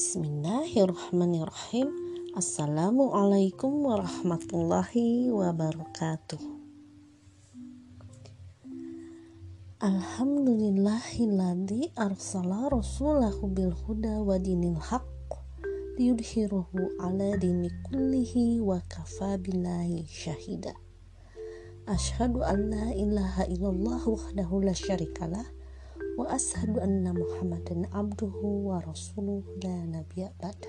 Bismillahirrahmanirrahim. Assalamualaikum warahmatullahi wabarakatuh. Alhamdulillahilladzi arsala rasulahu bil huda wa dinil haqq liyudhiruhu ala dini kullihi wa kafa billahi syahida. Ashhadu an la ilaha illallah wahdahu la syarikalah wa ashadu anna muhammadan abduhu wa rasuluh la nabiya ba'da.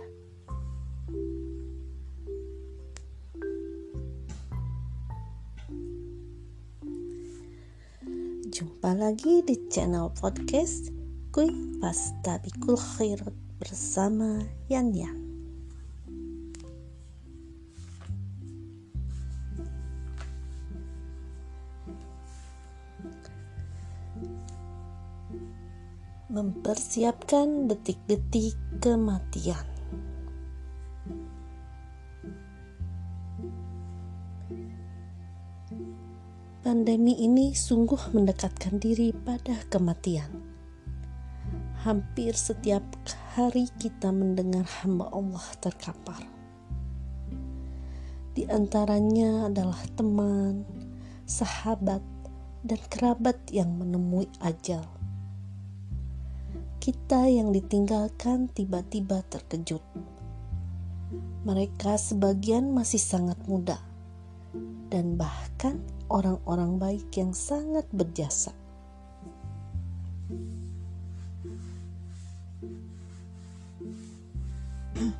Jumpa lagi di channel podcast Kui Pasta Bikul Khairat bersama Yan Yan mempersiapkan detik-detik kematian. Pandemi ini sungguh mendekatkan diri pada kematian. Hampir setiap hari kita mendengar hamba Allah terkapar. Di antaranya adalah teman, sahabat, dan kerabat yang menemui ajal kita yang ditinggalkan tiba-tiba terkejut. Mereka sebagian masih sangat muda, dan bahkan orang-orang baik yang sangat berjasa.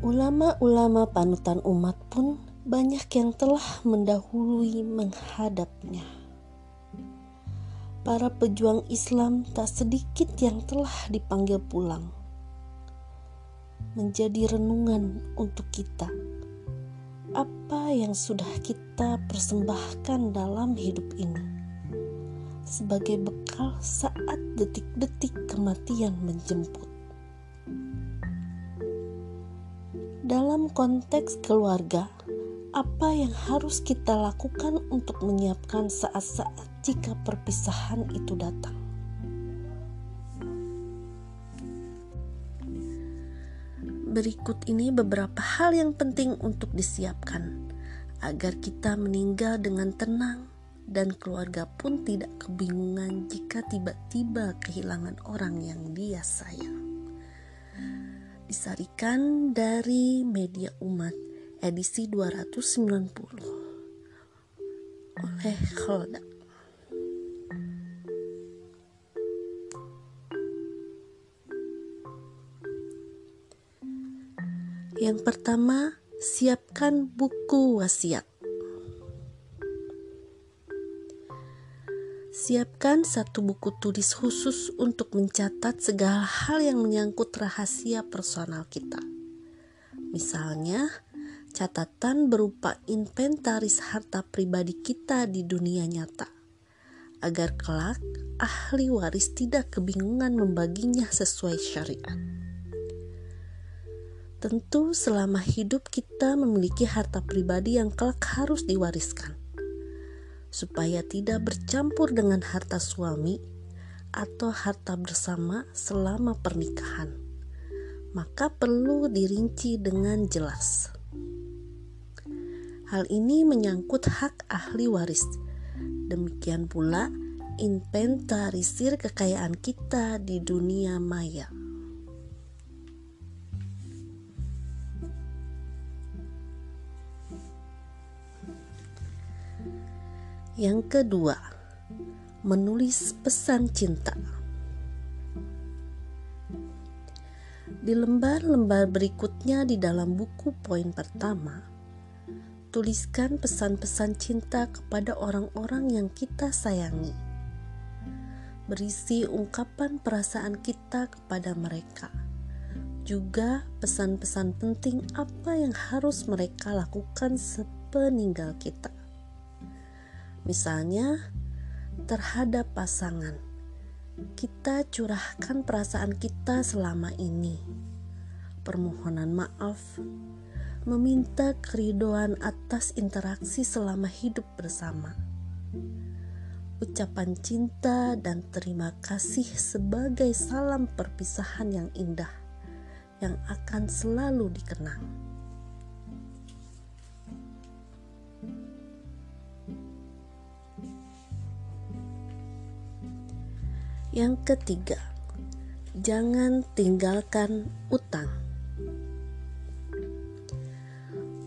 Ulama-ulama panutan umat pun banyak yang telah mendahului menghadapnya para pejuang Islam tak sedikit yang telah dipanggil pulang. Menjadi renungan untuk kita. Apa yang sudah kita persembahkan dalam hidup ini sebagai bekal saat detik-detik kematian menjemput. Dalam konteks keluarga, apa yang harus kita lakukan untuk menyiapkan saat-saat jika perpisahan itu datang. Berikut ini beberapa hal yang penting untuk disiapkan agar kita meninggal dengan tenang dan keluarga pun tidak kebingungan jika tiba-tiba kehilangan orang yang dia sayang. Disarikan dari media umat edisi 290 oleh Khalda. Yang pertama, siapkan buku wasiat. Siapkan satu buku tulis khusus untuk mencatat segala hal yang menyangkut rahasia personal kita. Misalnya, catatan berupa inventaris harta pribadi kita di dunia nyata, agar kelak ahli waris tidak kebingungan membaginya sesuai syariat. Tentu selama hidup kita memiliki harta pribadi yang kelak harus diwariskan. Supaya tidak bercampur dengan harta suami atau harta bersama selama pernikahan. Maka perlu dirinci dengan jelas. Hal ini menyangkut hak ahli waris. Demikian pula inventarisir kekayaan kita di dunia maya. Yang kedua, menulis pesan cinta. Di lembar-lembar berikutnya di dalam buku poin pertama, tuliskan pesan-pesan cinta kepada orang-orang yang kita sayangi. Berisi ungkapan perasaan kita kepada mereka. Juga pesan-pesan penting apa yang harus mereka lakukan sepeninggal kita. Misalnya, terhadap pasangan, kita curahkan perasaan kita selama ini, permohonan maaf, meminta keridoan atas interaksi selama hidup bersama, ucapan cinta dan terima kasih sebagai salam perpisahan yang indah yang akan selalu dikenang. Yang ketiga, jangan tinggalkan utang.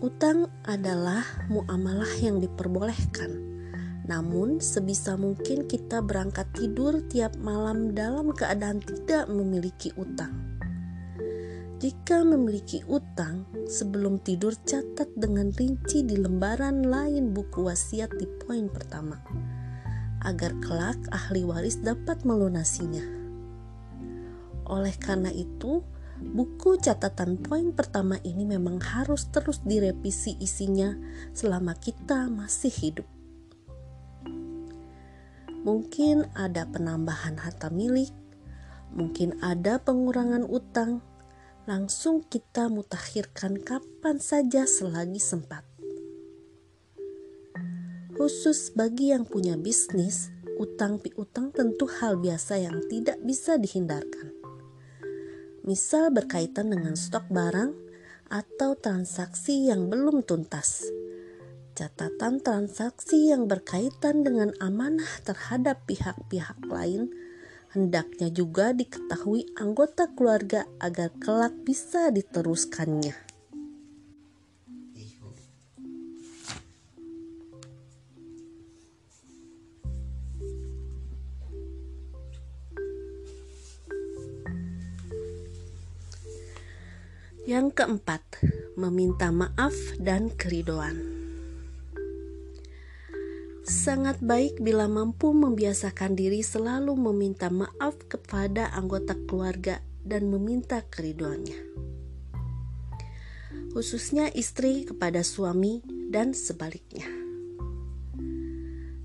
Utang adalah muamalah yang diperbolehkan namun, sebisa mungkin kita berangkat tidur tiap malam dalam keadaan tidak memiliki utang. Jika memiliki utang, sebelum tidur catat dengan rinci di lembaran lain buku wasiat di poin pertama, agar kelak ahli waris dapat melunasinya. Oleh karena itu, buku catatan poin pertama ini memang harus terus direvisi isinya selama kita masih hidup. Mungkin ada penambahan harta milik, mungkin ada pengurangan utang. Langsung kita mutakhirkan kapan saja selagi sempat. Khusus bagi yang punya bisnis, utang piutang tentu hal biasa yang tidak bisa dihindarkan. Misal berkaitan dengan stok barang atau transaksi yang belum tuntas catatan transaksi yang berkaitan dengan amanah terhadap pihak-pihak lain hendaknya juga diketahui anggota keluarga agar kelak bisa diteruskannya. Yang keempat, meminta maaf dan keridoan. Sangat baik bila mampu membiasakan diri selalu meminta maaf kepada anggota keluarga dan meminta keriduannya. Khususnya istri kepada suami dan sebaliknya.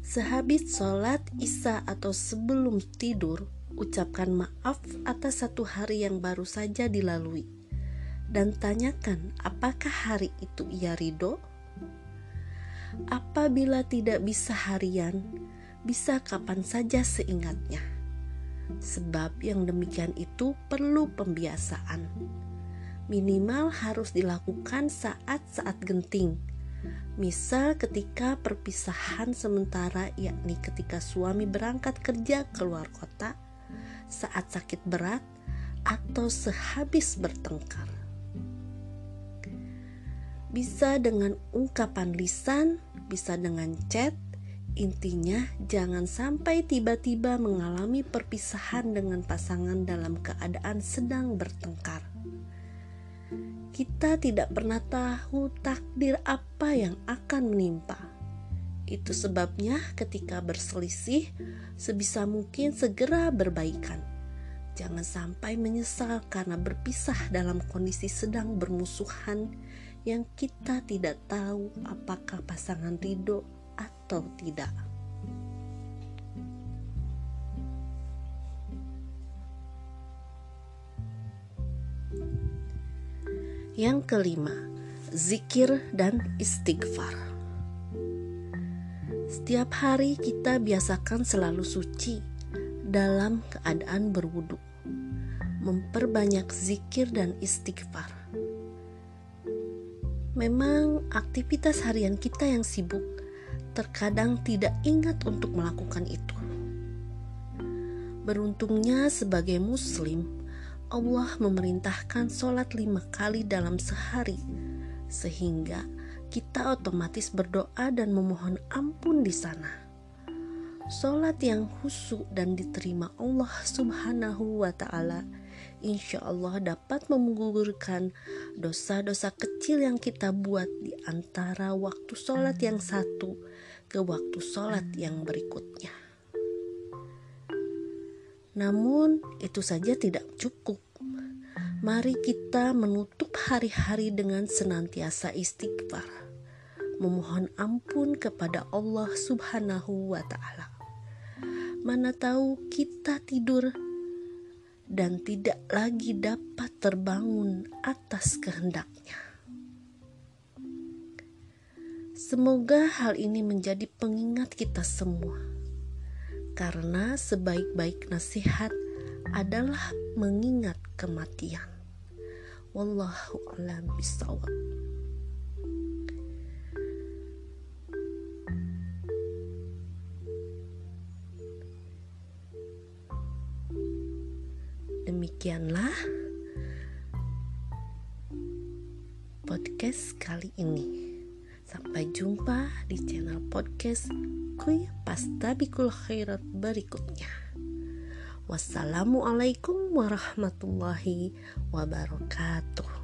Sehabis sholat isya atau sebelum tidur, ucapkan maaf atas satu hari yang baru saja dilalui. Dan tanyakan apakah hari itu ia ridho apabila tidak bisa harian, bisa kapan saja seingatnya. Sebab yang demikian itu perlu pembiasaan. Minimal harus dilakukan saat-saat genting. Misal ketika perpisahan sementara yakni ketika suami berangkat kerja keluar kota, saat sakit berat, atau sehabis bertengkar bisa dengan ungkapan lisan, bisa dengan chat. Intinya, jangan sampai tiba-tiba mengalami perpisahan dengan pasangan dalam keadaan sedang bertengkar. Kita tidak pernah tahu takdir apa yang akan menimpa. Itu sebabnya, ketika berselisih, sebisa mungkin segera berbaikan. Jangan sampai menyesal karena berpisah dalam kondisi sedang bermusuhan yang kita tidak tahu apakah pasangan ridho atau tidak. Yang kelima, zikir dan istighfar. Setiap hari kita biasakan selalu suci dalam keadaan berwudu, memperbanyak zikir dan istighfar Memang aktivitas harian kita yang sibuk terkadang tidak ingat untuk melakukan itu. Beruntungnya sebagai muslim, Allah memerintahkan sholat lima kali dalam sehari, sehingga kita otomatis berdoa dan memohon ampun di sana. Sholat yang khusyuk dan diterima Allah Subhanahu wa Ta'ala insya Allah dapat menggugurkan dosa-dosa kecil yang kita buat di antara waktu sholat yang satu ke waktu sholat yang berikutnya. Namun, itu saja tidak cukup. Mari kita menutup hari-hari dengan senantiasa istighfar, memohon ampun kepada Allah Subhanahu wa Ta'ala. Mana tahu kita tidur dan tidak lagi dapat terbangun atas kehendaknya. Semoga hal ini menjadi pengingat kita semua karena sebaik-baik nasihat adalah mengingat kematian. Wallahu a'lam bishawab. Demikianlah podcast kali ini. Sampai jumpa di channel podcast Kuy Pastabikul Khairat berikutnya. Wassalamualaikum warahmatullahi wabarakatuh.